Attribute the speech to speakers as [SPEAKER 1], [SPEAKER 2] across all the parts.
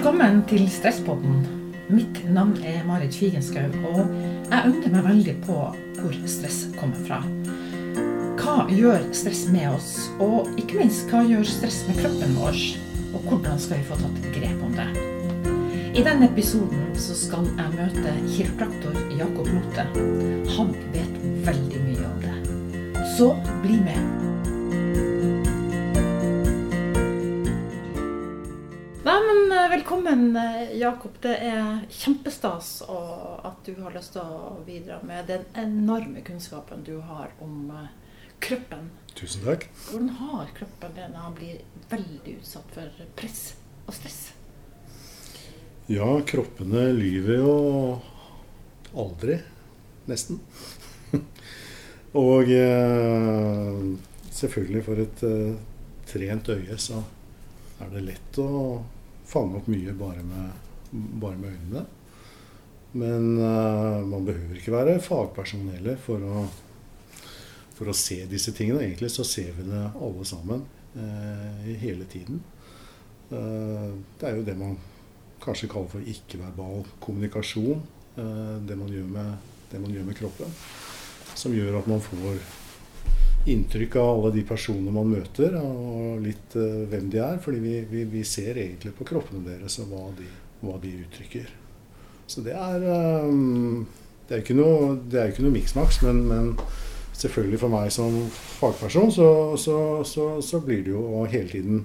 [SPEAKER 1] Velkommen til Stresspodden. Mitt navn er Marit Figenschou, og jeg undrer meg veldig på hvor stress kommer fra. Hva gjør stress med oss, og ikke minst hva gjør stress med kroppen vår? Og hvordan skal vi få tatt grep om det? I denne episoden så skal jeg møte kiropraktor Jakob Lote. Han vet veldig mye om det. Så bli med. Velkommen, eh, Jakob. Det er kjempestas at du har lyst til å bidra med den enorme kunnskapen du har om eh, kroppen.
[SPEAKER 2] Tusen takk.
[SPEAKER 1] Hvordan har kroppen det når han blir veldig utsatt for press og stress?
[SPEAKER 2] Ja, kroppene lyver jo aldri. Nesten. Og eh, selvfølgelig for et trent øye så er det lett å fange opp mye bare med, bare med øynene. Men uh, man behøver ikke være fagperson heller for å, for å se disse tingene. Egentlig så ser vi det alle sammen uh, hele tiden. Uh, det er jo det man kanskje kaller for ikke-verbal kommunikasjon. Det man, gjør med, det man gjør med kroppen. Som gjør at man får inntrykk av alle de personene man møter, og litt uh, hvem de er. Fordi vi, vi, vi ser egentlig på kroppene deres og hva de, hva de uttrykker. Så det er um, Det er jo ikke noe, ikke noe miksmaks, men, men selvfølgelig for meg som fagperson så, så, så, så blir det jo å hele tiden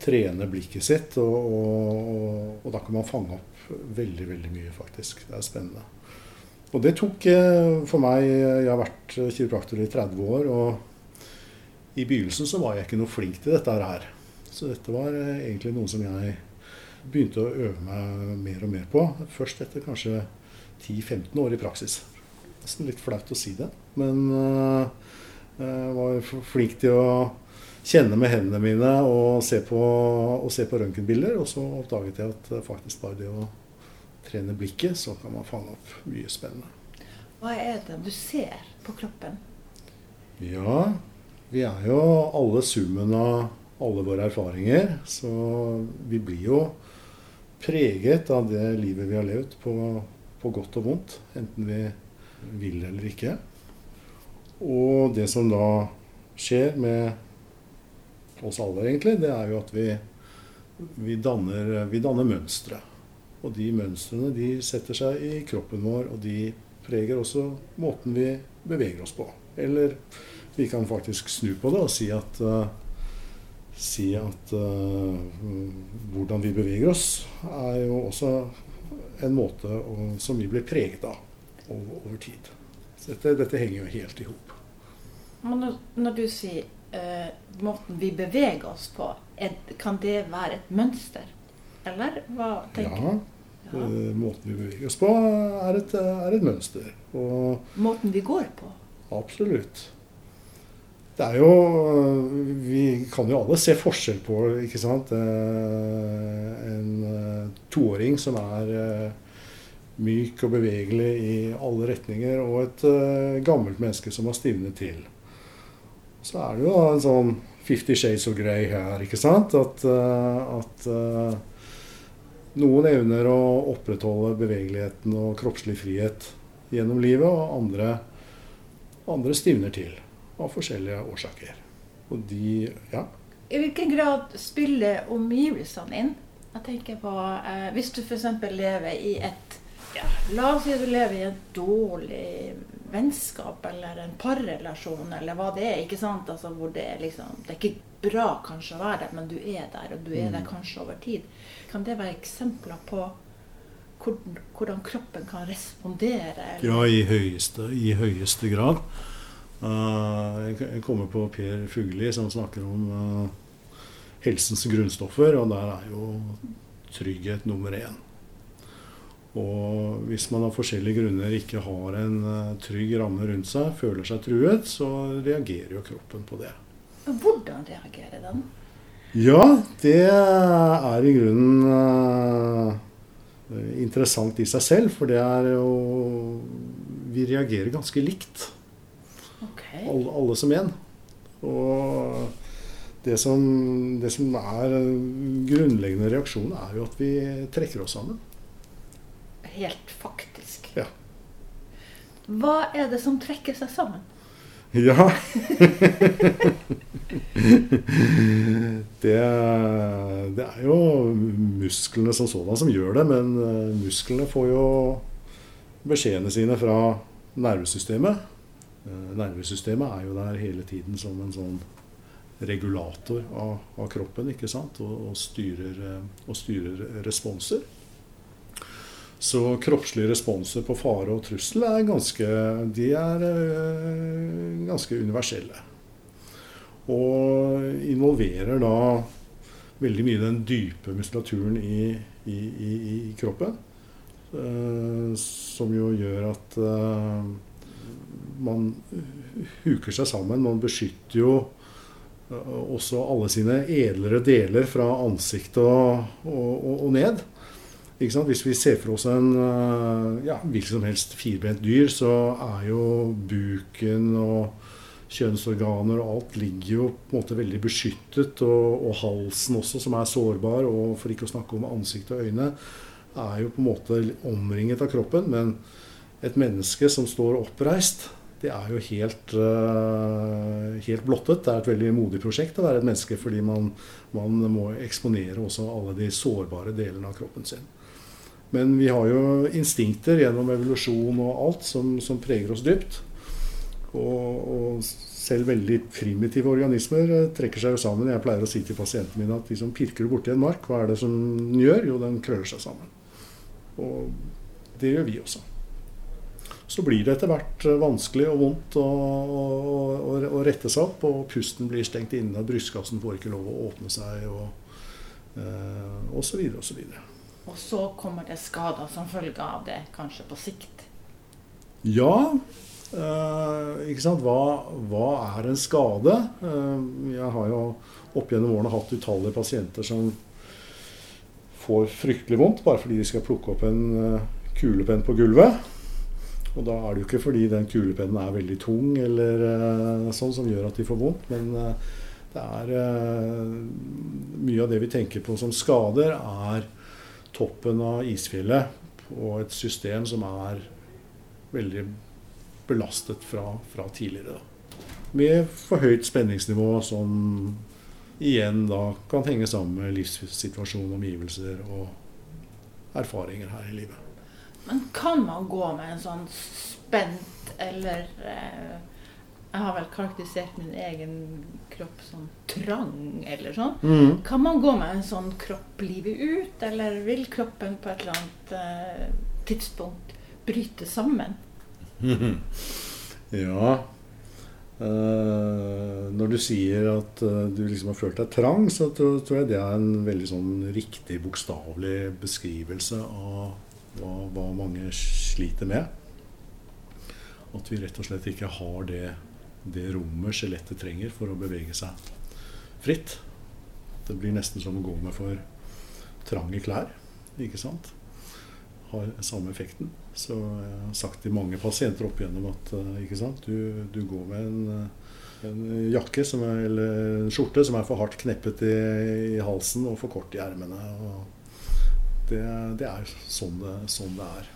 [SPEAKER 2] trene blikket sitt, og, og, og, og da kan man fange opp veldig, veldig mye, faktisk. Det er spennende. Og det tok eh, for meg Jeg har vært kiropraktor i 30 år, og i begynnelsen så var jeg ikke noe flink til dette her. Så dette var eh, egentlig noe som jeg begynte å øve meg mer og mer på. Først etter kanskje 10-15 år i praksis. Nesten litt flaut å si det, men jeg var flink til å kjenne med hendene mine og se på, på røntgenbilder. Og så oppdaget jeg at eh, faktisk bare det å trene blikket, så kan man fange opp mye spennende.
[SPEAKER 1] Hva er det du ser på kroppen?
[SPEAKER 2] Ja, vi er jo alle summen av alle våre erfaringer. Så vi blir jo preget av det livet vi har levd, på, på godt og vondt. Enten vi vil eller ikke. Og det som da skjer med oss alle, egentlig, det er jo at vi, vi, danner, vi danner mønstre. Og de mønstrene de setter seg i kroppen vår, og de preger også måten vi beveger oss på. Eller vi kan faktisk snu på det og si at, uh, si at uh, hvordan vi beveger oss, er jo også en måte å, som vi blir preget av over, over tid. Så dette, dette henger jo helt i hop.
[SPEAKER 1] Men Når, når du sier uh, måten vi beveger oss på, er, kan det være et mønster? Eller hva tenker du? Ja.
[SPEAKER 2] Eh, måten vi beveger oss på, er et, er et mønster. Og
[SPEAKER 1] Måten vi går på.
[SPEAKER 2] Absolutt. Det er jo Vi kan jo alle se forskjell på ikke sant? Eh, en eh, toåring som er myk og bevegelig i alle retninger, og et gammelt menneske som har stivnet til. Så er det jo en sånn Fifty Shades of Grey her, ikke sant? At, at noen evner å opprettholde bevegeligheten og kroppslig frihet gjennom livet, og andre andre stivner til av forskjellige årsaker. Og de Ja.
[SPEAKER 1] I hvilken grad spiller omgivelsene inn? Jeg tenker på eh, Hvis du f.eks. lever i et ja, La oss si at du lever i et dårlig vennskap eller en parrelasjon eller hva det er. ikke sant? Altså hvor Det er liksom, det er ikke bra kanskje å være der, men du er der, og du er der
[SPEAKER 2] Mm.
[SPEAKER 1] kanskje over tid. Kan det være eksempler på hvordan, hvordan kroppen kan respondere? eller-
[SPEAKER 2] Ja, i høyeste, i høyeste grad. Uh, jeg kommer på Per Fugli som snakker om uh, helsens grunnstoffer, og der er jo trygghet nummer én. Og hvis man av forskjellige grunner ikke har en eh, trygg ramme rundt seg, føler seg truet, så reagerer jo kroppen på det.
[SPEAKER 1] Hvordan reagerer den?
[SPEAKER 2] Ja, det er i grunnen eh, interessant i seg selv, for det er jo Vi reagerer ganske likt,
[SPEAKER 1] Okay.
[SPEAKER 2] alle, alle som en. Og det som, det som er grunnleggende reaksjon, er jo at vi trekker oss sammen.
[SPEAKER 1] Helt faktisk.
[SPEAKER 2] Ja.
[SPEAKER 1] Hva er det som trekker seg sammen?
[SPEAKER 2] Ja det, det, er jo musklene som sådan som gjør det, men eh, musklene får jo beskjedene sine fra nervesystemet. Eh, nervesystemet er jo der hele tiden som en sånn regulator av, av kroppen ikke sant? Og, og, styrer, eh, og styrer responser. Så kroppslige responser på fare og trussel er ganske, de er øh, ganske universelle. Og involverer da veldig mye den dype muskulaturen i, i, i, i kroppen. Øh, som jo gjør at øh, man huker seg sammen. Man beskytter jo også alle sine edlere deler fra ansiktet og, og, og ned. Hvis vi ser for oss en eh, ja, hvilket som helst firbent dyr, så er jo buken og kjønnsorganer og alt ligger jo på en måte veldig beskyttet. Og, og, halsen også, som er sårbar, og for ikke å snakke om ansikt og øyne, er jo på en måte omringet av kroppen. Men et menneske som står oppreist, det er jo helt, uh, helt blottet. Det er et veldig modig prosjekt å være et menneske, fordi man, man må eksponere også alle de sårbare delene av kroppen sin. Men vi har jo instinkter gjennom evolusjon og alt som, som preger oss dypt. Og, og, selv veldig primitive organismer trekker seg jo sammen. Jeg pleier å si til pasientene mine at de som pirker borti en mark, hva er det som den gjør? Jo, den krøller seg sammen. Og det gjør vi også. Så blir det etter hvert eh, vanskelig og vondt å, å, å rette seg opp, og pusten blir stengt inne, brystkassen får ikke lov å åpne seg, og, eh, og så videre og så videre.
[SPEAKER 1] Og så kommer det skader som følge av det, kanskje på sikt.
[SPEAKER 2] Ja. Eh, ikke sant? Hva, hva, er en skade? Eh, jeg har jo opp gjennom årene hatt utallige pasienter som får fryktelig vondt bare fordi de skal plukke opp en uh, kulepenn på gulvet. Og da er det jo ikke fordi den kulepennen er veldig tung eller eh, sånn som gjør at de får vondt, men uh, det er mye av det vi tenker på som skader, er toppen av isfjellet på et system som er veldig belastet fra, fra tidligere. Da. Med forhøyt spenningsnivå som igjen da kan henge sammen med livssituasjon, omgivelser og erfaringer her i livet.
[SPEAKER 1] Men kan man gå med en sånn spent eller eh, jeg har vel karakterisert min egen kropp som trang, eller sånn. Mm. Kan man gå med en sånn kropp livet ut, eller vil kroppen på et eller annet eh, tidspunkt bryte sammen?
[SPEAKER 2] ja eh, Når du sier at uh, du liksom har følt deg trang, så tror, tror, jeg det er en veldig sånn riktig, bokstavelig beskrivelse av hva, hva mange sliter med. At vi rett og slett ikke har det det rommet skjelettet trenger for å bevege seg fritt. Det blir nesten som å gå med for trange klær. Ikke sant? Har samme effekten. Så jeg har sagt til mange pasienter opp igjennom at eh, ikke sant? Du, du går med en, eh, en jakke er, eller en skjorte som er for hardt kneppet i, i halsen og for kort i ermene. Det, det, er sånn det, sånn det er.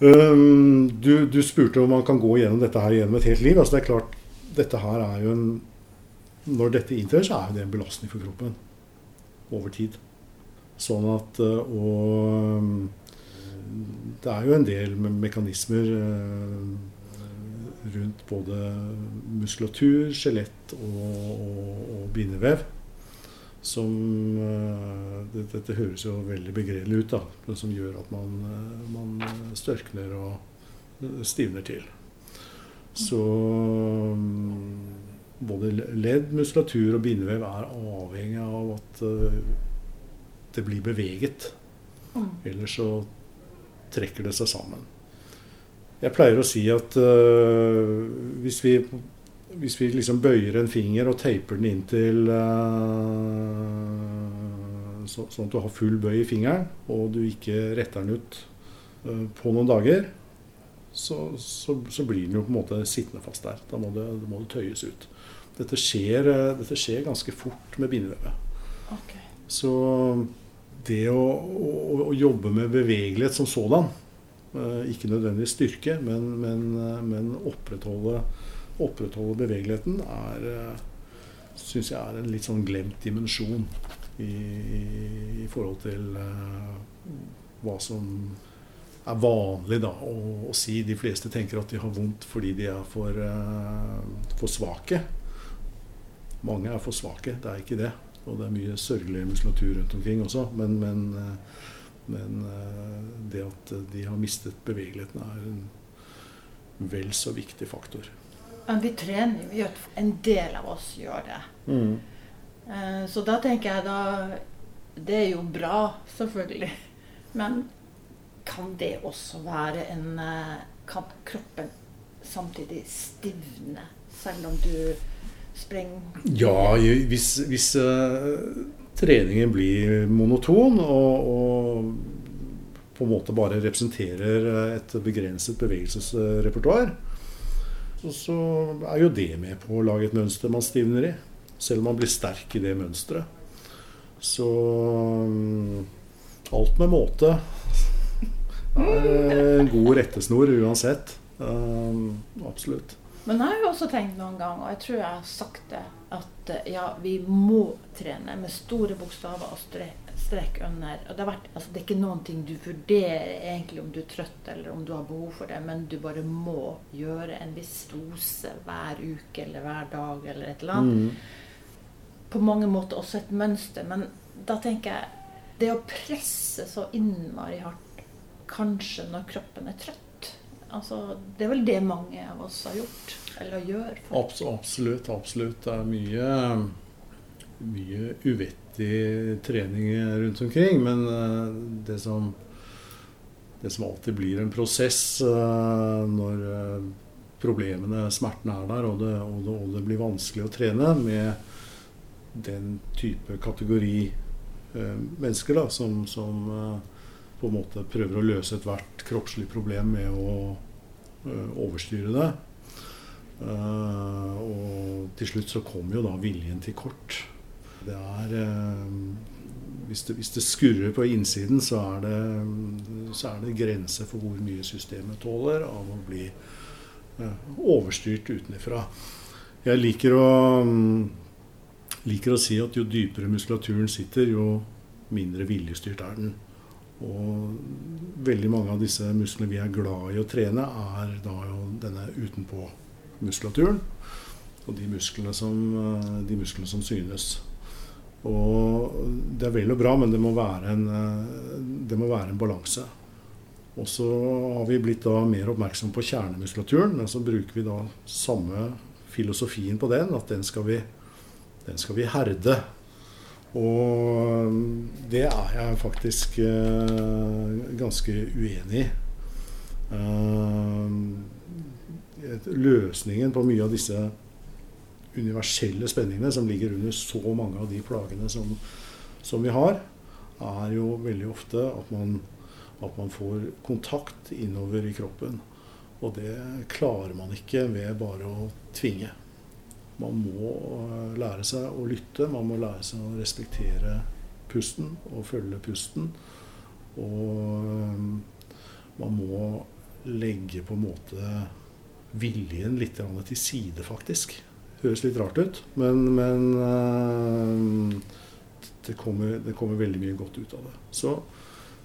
[SPEAKER 2] Um, du, du, spurte om man kan gå gjennom dette her gjennom et helt liv. altså det er klart, dette her er jo en Når dette inntrer, så er det en belastning for kroppen over tid. Sånn at uh, Og det er jo en del mekanismer uh, rundt både muskulatur, skjelett og, og, og bindevev som uh, det, Dette høres jo veldig begredelig ut, da, men som gjør at man, uh, man størkner og stivner til. Så um, både ledd, muskulatur og bindevev er avhengig av at det blir beveget. Mm. Ellers så trekker det seg sammen. Jeg pleier å si at hvis vi hvis vi liksom bøyer en finger og teiper den inn til uh, så, Sånn at du har full bøy i fingeren, og du ikke retter den ut uh, på noen dager, så, så, så, blir den jo på en måte sittende fast der. Da må det, det må tøyes ut. dette skjer, eh, dette skjer ganske fort med bindevevet.
[SPEAKER 1] Okay.
[SPEAKER 2] Så det å, å, å, jobbe med bevegelighet som sådan, eh, ikke nødvendigvis styrke, men, men, men opprettholde, opprettholde, bevegeligheten, er syns jeg er en litt sånn glemt dimensjon i, i, forhold til uh, hva som er vanlig da, å, å, si. De fleste tenker at de har vondt fordi de er for, uh, for svake. Mange er for svake, det er ikke det. Og det er mye sørgelig muskulatur rundt omkring også. Men, men, uh, men det at de har mistet bevegeligheten, er en vel så viktig faktor.
[SPEAKER 1] Men vi trener jo. En del av oss gjør det. Mm. Så da tenker jeg da Det er jo bra, selvfølgelig. Men kan det også være en eh, Kan kroppen samtidig stivne, selv om du sprenger
[SPEAKER 2] Ja, hvis, hvis uh, treningen blir monoton og, og, på en måte bare representerer et begrenset bevegelsesrepertoar, så, så er jo det med på å lage et mønster man stivner i. Selv om man blir sterk i det mønsteret. Så um, alt med måte er en god rettesnor uansett. Um, absolutt.
[SPEAKER 1] Men jeg har jo også tenkt noen gang, og jeg tror jeg har sagt det, at eh, ja, vi må trene med store bokstaver og strek, under. Og det, vært, altså, det, er ikke noen ting du vurderer egentlig om du er trøtt eller om du har behov for det, men du bare må gjøre en viss dose hver uke eller hver dag eller et eller annet. Mm. På mange måter også et mønster. Men da tenker jeg det å presse så innmari hardt kanskje når kroppen er trøtt. Altså, det er vel det mange av oss har gjort, eller gjør.
[SPEAKER 2] Absolutt. absolutt. Det er mye, mye uvettig trening rundt omkring. Men eh, det som, det som alltid blir en prosess eh, når eh, problemene, smertene er der, og det, og, det, og det, blir vanskelig å trene med den type kategori mennesker da, som, som på en måte prøver å løse ethvert kroppslig problem med å uh, overstyre det. Uh, og til slutt så kommer jo da viljen til kort. Det er uh, hvis, det, hvis det, skurrer på innsiden, så er det, så er det grenser for hvor mye systemet tåler av å bli overstyrt utenfra. Jeg liker å, liker å si at jo dypere muskulaturen sitter, jo mindre viljestyrt er den. Og veldig mange av disse musklene vi er glad i å trene, er da jo denne utenpå-muskulaturen. Og de musklene, som, eh, de musklene som synes. Og det er vel og bra, men det må være en, eh, må være en balanse. Og så har vi blitt da mer oppmerksom på kjernemuskulaturen. Men så bruker vi da samme filosofien på den, at den skal vi, den skal vi herde. Og det er jeg faktisk uh, ganske uenig i. Uh, løsningen på mye av disse universelle spenningene som ligger under så mange av de plagene som, som vi har, er jo veldig ofte at man, at man får kontakt innover i kroppen. Og det klarer man ikke ved bare å tvinge. Man må eh, lære seg å lytte, man må lære seg å respektere pusten og følge pusten. Og eh, man må legge på en måte viljen litt til side, faktisk. Høres litt rart ut, men, men eh, det, kommer, det, kommer, veldig mye godt ut av det. Så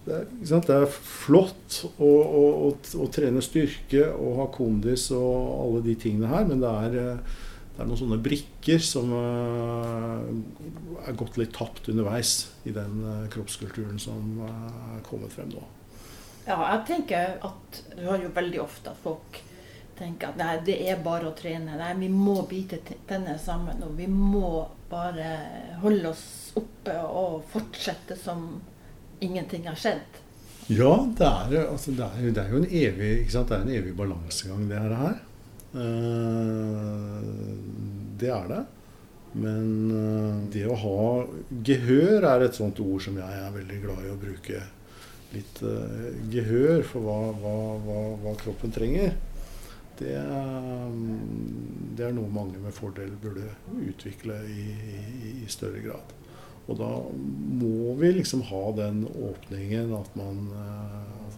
[SPEAKER 2] det er, det er flott å, å, å, å, trene styrke og ha kondis og alle de tingene her, men det er det er noen sånne brikker som uh, er gått litt tapt underveis i den uh, kroppskulturen som uh, er kommet frem nå.
[SPEAKER 1] Ja, jeg tenker at du har jo veldig ofte at folk tenker at nei, det er bare å trene. Nei, vi må bite tennene sammen. Og vi må bare holde oss oppe og fortsette som ingenting har skjedd.
[SPEAKER 2] Ja, det er, altså, det er, det er jo en evig, det er en evig balansegang, det her. Eh, det er det. Men eh, det å ha gehør er et sånt ord som jeg er veldig glad i å bruke. Litt uh, gehør for hva, hva, hva, hva, kroppen trenger. det, det, er noe mange med fordel burde utvikle i, i, i, større grad. Og da må vi liksom ha den åpningen at man,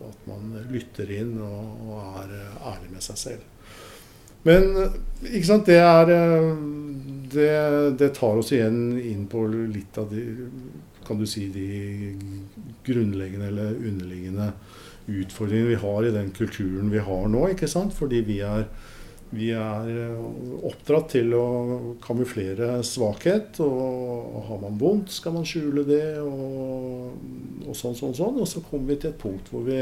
[SPEAKER 2] at man lytter inn og, og er ærlig med seg selv. Men ikke sant, det er det, det, tar oss igjen inn på litt av de kan du si, de grunnleggende eller underliggende utfordringene vi har i den kulturen vi har nå. ikke sant? Fordi vi er, vi er oppdratt til å kamuflere svakhet. Og har man vondt, skal man skjule det, og, og sånn, sånn, sånn. Og så kommer vi til et punkt hvor vi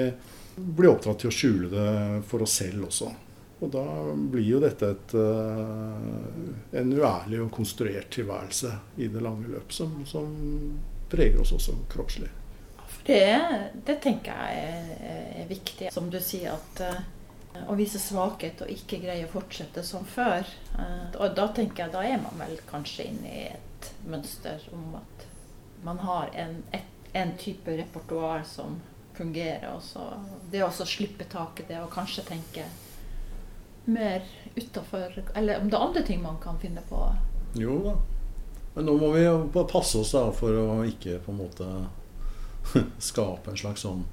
[SPEAKER 2] blir oppdratt til å skjule det for oss selv også. Og da blir jo dette et, uh, en uærlig og konstruert tilværelse i det lange løp, som, som preger oss også kroppslig.
[SPEAKER 1] Det, det tenker jeg er, viktig. Som du sier, at uh, å vise svakhet og ikke greie å fortsette som før. Uh, og da tenker jeg, da er man vel kanskje inne i et mønster om at man har en, et, en type repertoar som fungerer. Og så det å slippe taket det og kanskje tenke mer utafor Eller om det er andre ting man kan finne på?
[SPEAKER 2] Jo da. Men nå må vi passe oss da for å ikke på en måte skape en slags sånn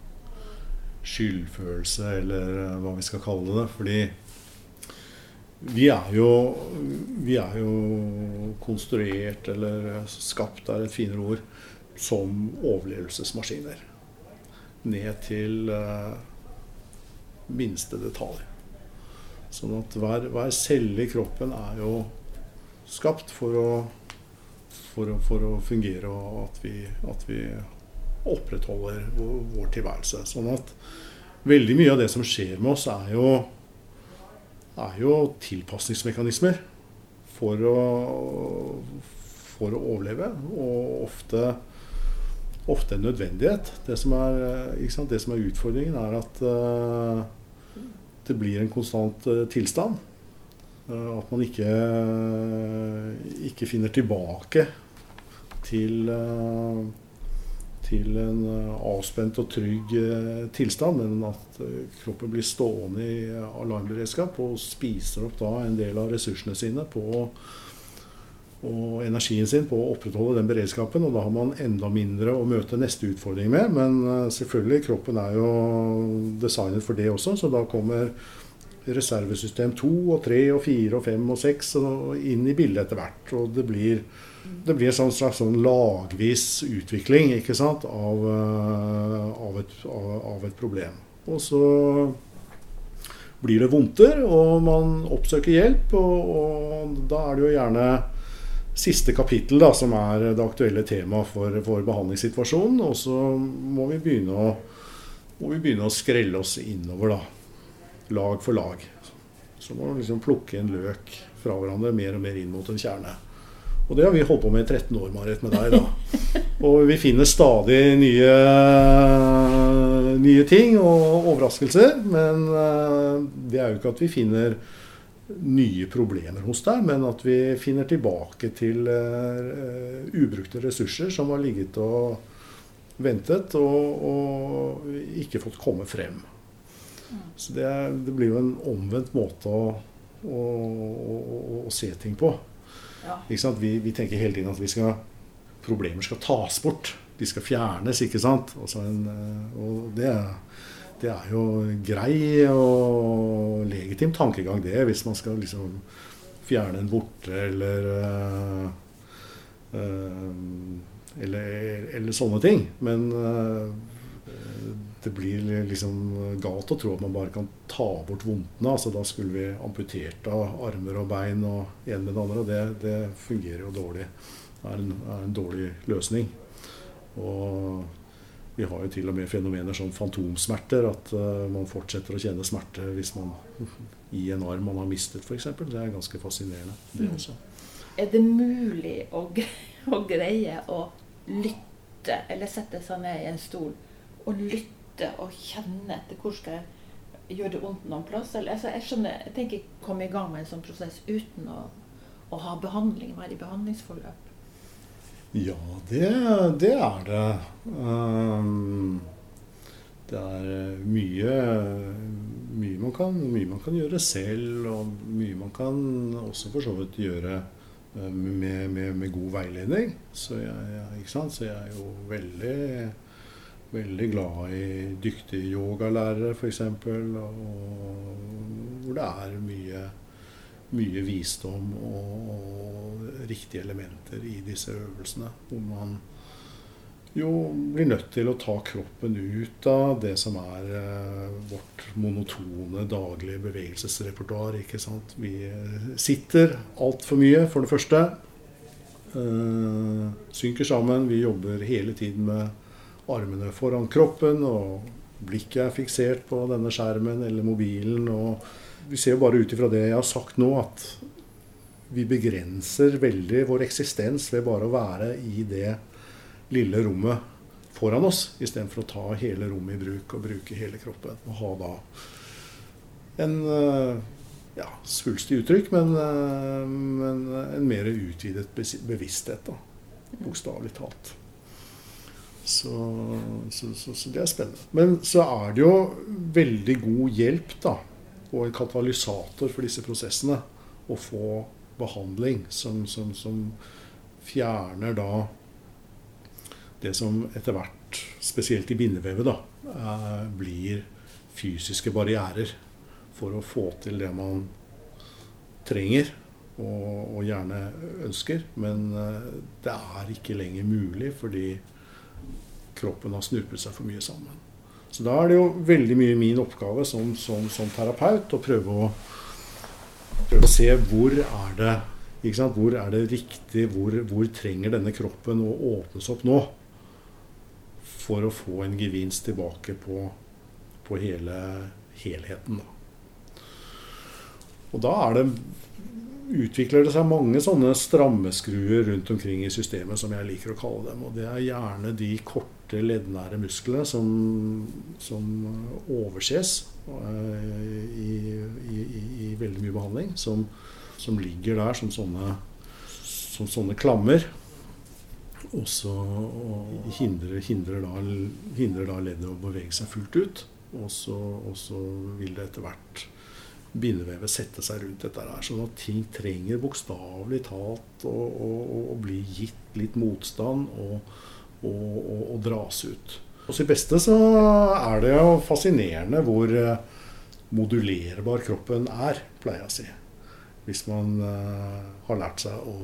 [SPEAKER 2] skyldfølelse, eller eh, hva vi skal kalle det. Fordi vi er jo, vi er jo konstruert, eller skapt er et finere ord, som overlevelsesmaskiner. Ned til uh, minste detalj. Sånn at hver, hver, celle i kroppen er jo skapt for å, for for å fungere, og at vi, at vi opprettholder vår, tilværelse. Sånn at veldig mye av det som skjer med oss, er jo, er jo tilpasningsmekanismer for å, for å overleve. Og ofte, ofte en nødvendighet. Det som er, det som er utfordringen, er at uh, det blir en konstant uh, tilstand. Uh, at man ikke, uh, ikke, finner tilbake til, til en avspent og trygg tilstand, men at kroppen blir stående i alarmberedskap og spiser opp da en del av ressursene sine på og energien sin på å opprettholde den beredskapen. Og da har man enda mindre å møte neste utfordring med. Men eh, selvfølgelig, kroppen er jo designet for det også, så da kommer reservesystem 2 og 3 og 4 og 5 og 6 inn i bildet etter hvert. Og det blir, det blir en slags sånn lagvis utvikling ikke sant, av, eh, av, et, av et problem. Og så blir det vondter, og man oppsøker hjelp. Og, og da er det jo gjerne siste kapittel, da, som er det aktuelle temaet for, for behandlingssituasjonen. Og så må vi begynne å, vi begynne å skrelle oss innover, da. Lag for lag. Så må vi liksom plukke en løk fra hverandre mer og mer inn mot en kjerne. Og det har vi holdt på med i 13 år, Marit, med deg. da. Og vi finner stadig nye, nye ting og overraskelser. Men eh, det er jo ikke at vi finner nye problemer hos deg, men at vi finner tilbake til uh, ubrukte ressurser som har ligget og ventet og, og ikke fått komme frem. Så det, det, blir jo en omvendt måte å, å, å, å se ting på. Ja. Vi, vi, tenker hele tiden at skal, problemer skal tas bort. De skal fjernes, ikke sant. En, eh, og det er det er jo grei og legitim tankegang, det, hvis man skal liksom fjerne en vorte eller uh, uh, eller, eller, sånne ting. Men uh, det blir liksom galt å tro at man bare kan ta bort vondtene. Altså, da skulle vi amputert av armer og bein og en med det andre. Og det, det fungerer jo dårlig. Det er en, er en dårlig løsning. Og vi har jo til og med fenomener som fantomsmerter. At uh, man fortsetter å kjenne smerte hvis man i en arm man har mistet, f.eks. Det er ganske fascinerende, det mm. også.
[SPEAKER 1] Er det mulig å, å, greie å lytte, eller sette seg ned i en stol og lytte og kjenne etter hvor skal jeg gjøre det vondt noen plass? Eller, altså, jeg skjønner, jeg tenker komme i gang med en sånn prosess uten å, å ha behandling, være i behandlingsforløp.
[SPEAKER 2] Ja, det, det er det. Um, Det er eh, mye, mye, man kan, mye man kan gjøre selv, og mye man kan også for så vidt gjøre eh, med, med, med god veiledning. Så jeg, så jeg, er jo veldig, veldig glad i dyktige yogalærere, f.eks. Hvor det er mye, mye visdom og, riktige elementer i disse øvelsene. Hvor man jo blir nødt til å ta kroppen ut av det som er eh, vårt monotone daglige bevegelsesrepertoar. ikke sant? Vi eh, sitter altfor mye, for det første. Eh, synker sammen. Vi jobber hele tiden med armene foran kroppen, og blikket er fiksert på denne skjermen eller mobilen. og Vi ser jo bare ut ifra det jeg har sagt nå, at vi begrenser veldig vår eksistens ved bare å være i det lille rommet foran oss, istedenfor å ta hele rommet i bruk og bruke hele kroppen. Og ha da en eh, ja, svulstig uttrykk, men, eh, men, en mer utvidet bevissthet, da. Bokstavelig talt. Så, så, så, så, det er spennende. Men så er det jo veldig god hjelp, da, og en katalysator for disse prosessene, å få behandling som, som, som fjerner da det som etter hvert, spesielt i bindevevet, da, eh, blir fysiske barrierer for å få til det man trenger og, og gjerne ønsker. Men eh, det er ikke lenger mulig fordi kroppen har snurpet seg for mye sammen. Så da er det jo veldig mye min oppgave som, som, som terapeut å prøve å, prøve å se hvor er det hvor er det riktig, hvor, hvor trenger denne kroppen å åpnes opp nå? for å få en gevinst tilbake på, på hele helheten. Da. Og da er det, utvikler det seg mange sånne strammeskruer rundt omkring i systemet, som jeg liker å kalle dem. Og det er gjerne de korte, leddnære musklene som, som overses i, i, i, i, veldig mye behandling. Som, som ligger der som sånne, som sånne klammer. Og så hindrer, hindrer, da, hindrer da leddet å bevege seg fullt ut. Og så, vil det etter hvert bindevevet sette seg rundt dette her. Sånn at ting trenger bokstavelig talt å, bli gitt litt motstand og, og, dras ut. Og de beste så er det jo fascinerende hvor eh, modulerbar kroppen er, pleier jeg å si. Hvis man uh, har lært seg å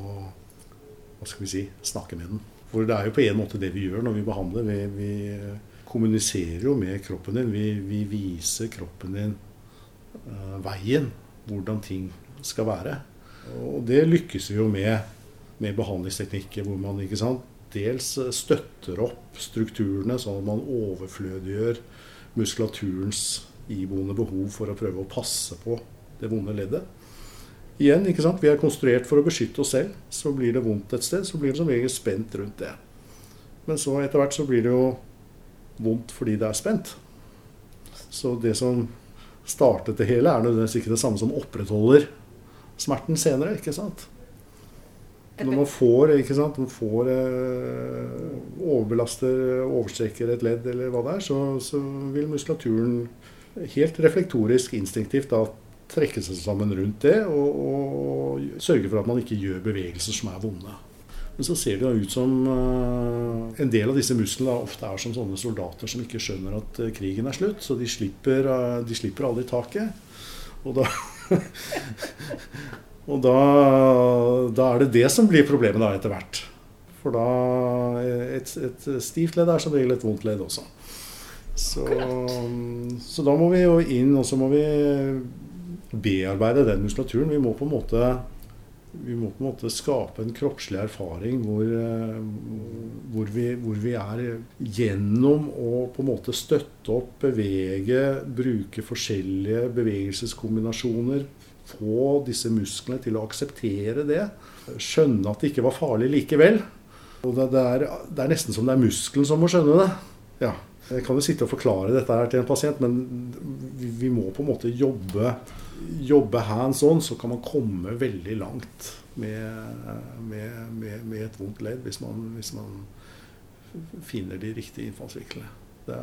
[SPEAKER 2] hva skal vi si, snakke med den. For det er jo på en måte det vi gjør når vi behandler. Vi, vi kommuniserer jo med kroppen din. Vi, vi viser kroppen din uh, veien, hvordan ting skal være. Og det lykkes vi jo med med behandlingsteknikker hvor man ikke sant, dels støtter opp strukturene, sånn at man overflødiggjør muskulaturens iboende behov for å prøve å passe på det vonde leddet. Igjen, ikke sant? Vi er konstruert for å beskytte oss selv. Så blir det vondt et sted, så blir det som regel spent rundt det. Men så etter hvert så blir det jo vondt fordi det er spent. Så det som startet det hele, er nødvendigvis ikke det samme som opprettholder smerten senere. ikke sant? Når man får, ikke sant, man får eh, overbelaster, overstrekker et ledd eller hva det er, så, så vil muskulaturen helt reflektorisk, instinktivt da trekke seg sammen rundt det og, og, sørge for at man ikke gjør bevegelser som er vonde. Men så ser det ut som eh, en del av disse musklene ofte er som sånne soldater som ikke skjønner at uh, krigen er slutt, så de slipper, uh, de slipper aldri taket. Og da Og da, da, er det det som blir problemet da etter hvert. For da Et, et stivt ledd er som regel et vondt ledd også. Så, så da må vi jo inn, og så må vi bearbeide den muskulaturen. Vi må på en måte, vi må på en måte skape en kroppslig erfaring hvor, hvor, vi, hvor, vi, er gjennom å på en måte støtte opp, bevege, bruke forskjellige bevegelseskombinasjoner. Få disse musklene til å akseptere det. Skjønne at det ikke var farlig likevel. Og det, det, er, det er nesten som det er muskelen som må skjønne det. Ja. Jeg kan jo sitte og forklare dette her til en pasient, men vi, vi må på en måte jobbe jobbe hands on, så kan man komme veldig langt med, med, med, med et vondt ledd hvis man, hvis man, finner de riktige innfallsvinklene.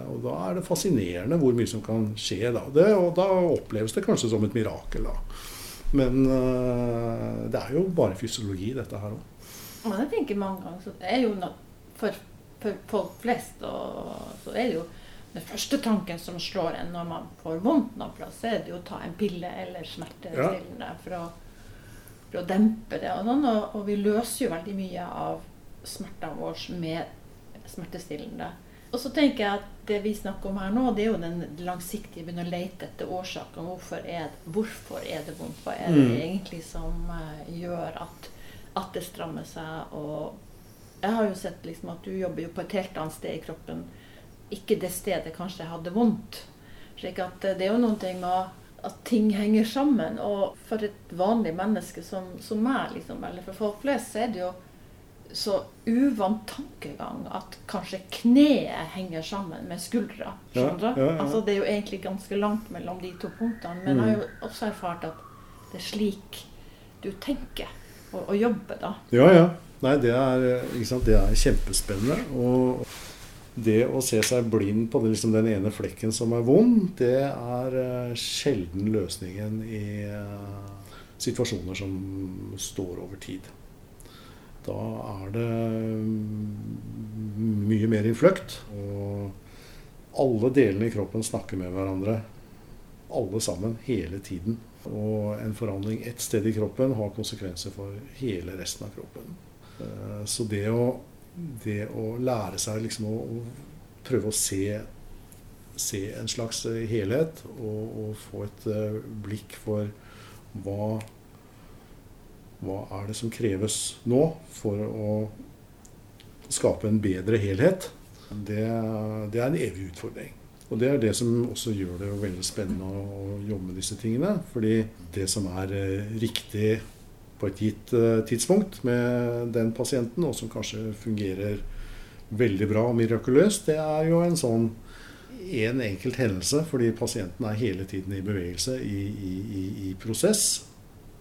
[SPEAKER 2] Og da er det fascinerende hvor mye som kan skje da. Det, og da oppleves det kanskje som et mirakel, da. Men uh, det er jo bare fysiologi, dette her òg.
[SPEAKER 1] Men jeg tenker mange ganger så det er jo for, for folk flest så er det jo den første tanken som slår en når man får vondt noe plass, er det jo å ta en pille eller smertestillende ja. for, for, å dempe det. Og, og, og, vi løser jo veldig mye av smertene våre med smertestillende. Og så tenker jeg at det vi snakker om her nå, det er jo den langsiktige begynne å lete etter årsaken. Hvorfor er, hvorfor er det vondt? Hva er det mm. egentlig som uh, gjør at, at, det strammer seg? Og jeg har jo sett liksom at du jobber jo på et helt annet sted i kroppen. Ikke det stedet kanskje jeg hadde vondt. slik at uh, det er jo noen ting med at ting henger sammen. Og for et vanlig menneske som, som meg, liksom, eller for folk flest, så er det jo så uvant tankegang at kanskje kneet henger sammen med skuldra. Skjønner du? Ja, ja, ja. Altså, det er jo egentlig ganske langt mellom de to punktene. Men mm. jeg har jo mm. også erfart at det er slik du tenker og, og jobber, da.
[SPEAKER 2] Ja, ja. Nei, det er, det er kjempespennende. Og det å se seg blind på det, liksom den ene flekken som er vond, det er uh, sjelden løsningen i uh, situasjoner som står over tid. Da er det mye mer innfløkt. Og alle delene i kroppen snakker med hverandre. Alle sammen, hele tiden. Og en forandring ett sted i kroppen har konsekvenser for hele resten av kroppen. Eh, så det å, det å lære seg liksom å, å prøve å se, se, en slags helhet og, og få et eh, blikk for hva hva er det som kreves nå for å skape en bedre helhet? Det, det, er en evig utfordring. Og det er det som også gjør det veldig spennende å jobbe med disse tingene. Fordi det som er eh, riktig på et gitt eh, tidspunkt med den pasienten, og som kanskje fungerer veldig bra og mirakuløst, det er jo en sånn en enkelt hendelse, fordi pasienten er hele tiden i bevegelse, i, i, i prosess.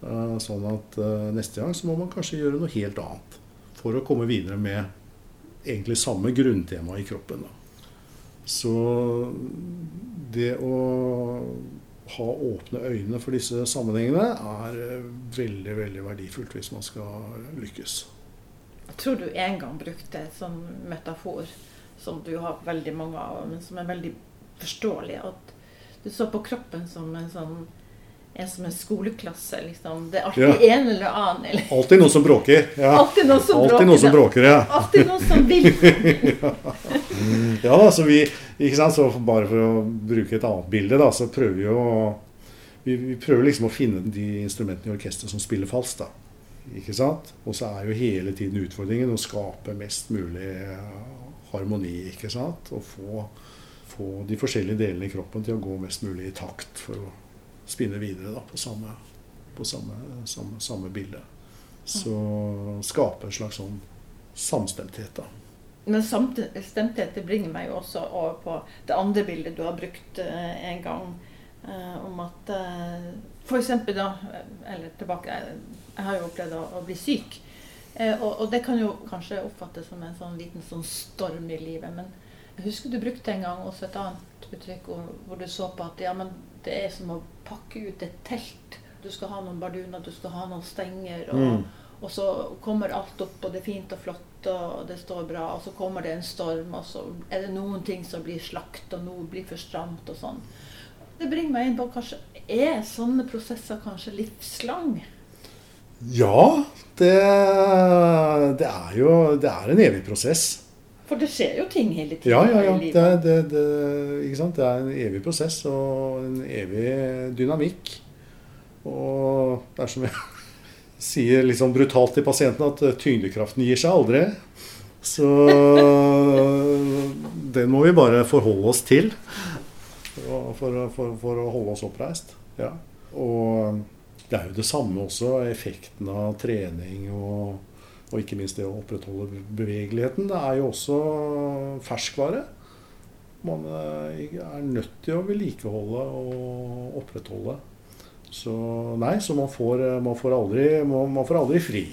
[SPEAKER 2] Eh, sånn at eh, neste gang så må man kanskje gjøre noe helt annet for å komme videre med egentlig samme grunntema i kroppen. Så det å ha åpne øyne for disse sammenhengene er eh, veldig veldig verdifullt hvis man skal lykkes.
[SPEAKER 1] Jeg tror du en gang brukte en sånn metafor som du har veldig mange av, men som er veldig forståelig. At du så på kroppen som en sånn er som en skoleklasse. liksom. Det er alltid ja. en eller annen. Eller.
[SPEAKER 2] Alltid noen som bråker. Ja.
[SPEAKER 1] Alltid noen som
[SPEAKER 2] alltid
[SPEAKER 1] bråker.
[SPEAKER 2] Noen som bråker ja.
[SPEAKER 1] Alltid noen som vil.
[SPEAKER 2] ja. da, så vi, ikke sant, så Bare for å bruke et annet bilde, da, så prøver vi å vi, vi prøver liksom å finne de instrumentene i orkesteret som spiller falskt. da. Ikke sant? Og så er jo hele tiden utfordringen å skape mest mulig harmoni. ikke sant? Og få, få de forskjellige delene i kroppen til å gå mest mulig i takt. for å spinne videre da, på, samme, på samme, samme, samme, bilde. Så skape en slags sånn samstemthet, da.
[SPEAKER 1] Men samstemthet det bringer meg jo også over på det andre bildet du har brukt eh, en gang. Eh, om at eh, F.eks. da Eller tilbake Jeg har jo opplevd å, bli syk. Eh, og, det kan jo kanskje oppfattes som en sånn liten sånn storm i livet. Men jeg husker du brukte en gang også et annet uttrykk hvor du så på at ja, men det er som å pakke ut et telt. Du skal ha noen barduner, du skal ha noen stenger. Og, mm. og, så kommer alt opp, og det er fint og flott, og det står bra. Og så kommer det en storm, og så er det noen ting som blir slakt, og noe blir for stramt og sånn. Det bringer meg inn på kanskje Er sånne prosesser kanskje livslang?
[SPEAKER 2] Ja, det, det er jo det er en evig prosess.
[SPEAKER 1] For det skjer jo ting hele tiden
[SPEAKER 2] ja, ja, ja. Det livet. Det, det, det, det, er en evig prosess og en evig dynamikk. Og det er som jeg sier litt sånn brutalt til pasienten, at tyngdekraften gir seg aldri. Så den må vi bare forholde oss til for, for, for, for å holde oss oppreist. Ja. Og det er jo det samme også, effekten av trening og og ikke minst det å opprettholde bevegeligheten. Det er jo også ferskvare. Man eh, er nødt til å vedlikeholde og opprettholde. Så nei, så man får, man får, aldri, man får aldri, fri.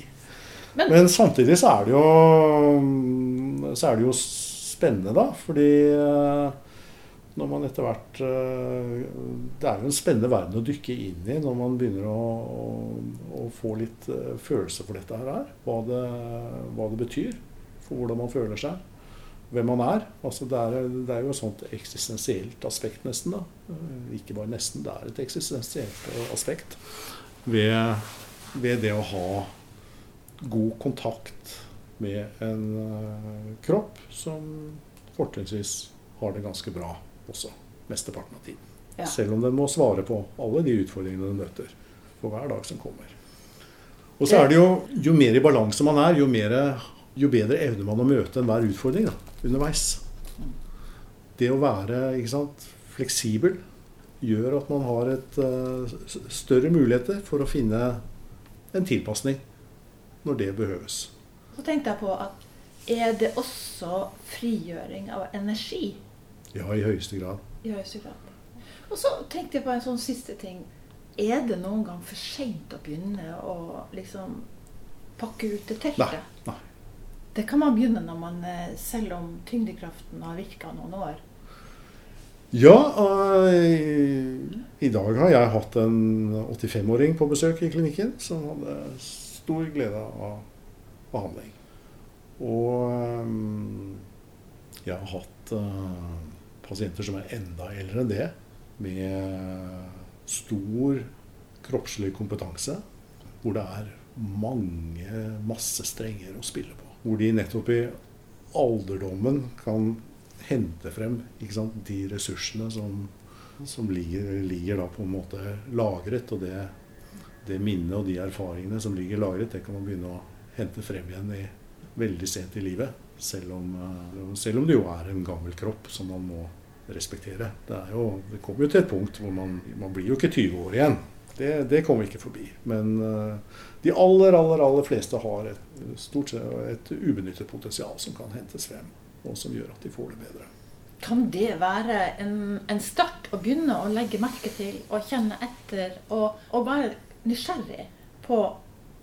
[SPEAKER 2] Men, Men, samtidig så er det jo så er det jo spennende, da. Fordi eh, når man etter hvert eh, Det er jo en spennende verden å dykke inn i når man begynner å, å, få litt eh, følelse for dette her. Hva det, hva det betyr for hvordan man føler seg. Hvem man er. Altså det, er det er jo et sånt eksistensielt aspekt, nesten. da. Eh, ikke bare nesten, det er et eksistensielt aspekt ved, ved det å ha god kontakt med en kropp som fortrinnsvis har det ganske bra også mesteparten av tiden. Ja. Selv om den må svare på alle de utfordringene den møter for hver dag som kommer. Og så er det jo jo mer i balanse man er, jo, mer, jo bedre evner man å møte enhver utfordring da, underveis. Det å være sant, fleksibel gjør at man har et uh, større muligheter for å finne en tilpasning når det behøves.
[SPEAKER 1] Så tenkte jeg på at er det også frigjøring av energi?
[SPEAKER 2] Ja, i høyeste grad.
[SPEAKER 1] I høyeste grad. Og så tenkte jeg på en sånn siste ting. Er det noen gang for seint å begynne å liksom pakke ut det teltet?
[SPEAKER 2] Nei. Nei.
[SPEAKER 1] Det kan man begynne når man, eh, selv om tyngdekraften har virka noen år.
[SPEAKER 2] Ja, i, i dag har jeg hatt en 85-åring på besøk i klinikken som hadde stor glede av behandling. Og um, jeg har hatt uh, pasienter som er enda eldre enn det, med stor kroppslig kompetanse, hvor det er mange, masse strenger å spille på. Hvor de nettopp i alderdommen kan hente frem sant, de ressursene som, som ligger, ligger, da på en måte lagret. Og det, det minnet og de erfaringene som ligger lagret, det kan man begynne å hente frem igjen i, veldig sent i livet. Selv om, eh, selv om, det jo er en gammel kropp som man må respektere. Det, jo, det kommer jo til et punkt hvor man, man blir jo ikke 20 år igjen. Det, det kommer vi ikke forbi. Men uh, de aller, aller, aller fleste har et, stort sett et ubenyttet potensial som kan hentes frem, og som gjør at de får det bedre.
[SPEAKER 1] Kan det være en, en start å begynne å legge merke til og kjenne etter og, og være nysgjerrig på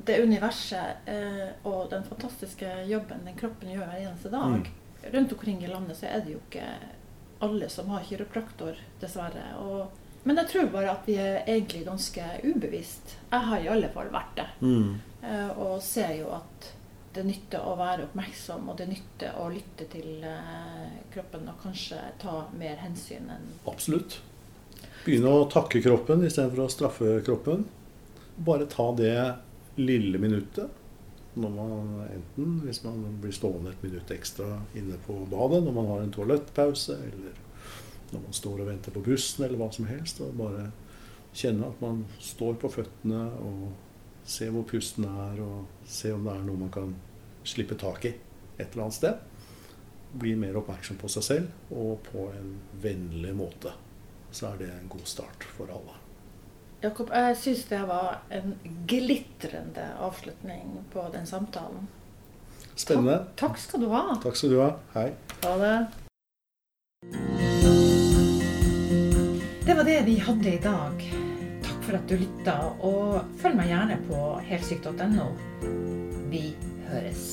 [SPEAKER 1] det universet eh, og den fantastiske jobben den kroppen gjør hver eneste dag. Mm. Rundt omkring i landet så er det jo ikke alle som har kiropraktor, dessverre. Og, men jeg tror bare at vi er egentlig ganske ubevisst. Jeg har i alle fall vært det. Mm. Eh, og ser jo at det nytter å være oppmerksom, og det nytter å lytte til eh, kroppen og kanskje ta mer hensyn enn
[SPEAKER 2] Absolutt. Begynne å takke kroppen istedenfor å straffe kroppen. Bare ta det lille minuttet. Når man enten hvis man blir stående et minutt ekstra inne på badet når man har en toalettpause, eller når man står og venter på bussen, eller hva som helst. Og bare kjenne at man står på føttene og ser hvor pusten er, og se om det er noe man kan slippe tak i et eller annet sted. Bli mer oppmerksom på seg selv og på en vennlig måte. Så er det en god start for alle.
[SPEAKER 1] Jakob, jeg syns det var en glitrende avslutning på den samtalen.
[SPEAKER 2] Spennende.
[SPEAKER 1] Takk, takk skal du ha.
[SPEAKER 2] Takk skal du ha. Hei.
[SPEAKER 1] Ha det. Det var det vi hadde i dag. Takk for at du lytta, og følg meg gjerne på helsyk.no. Vi høres.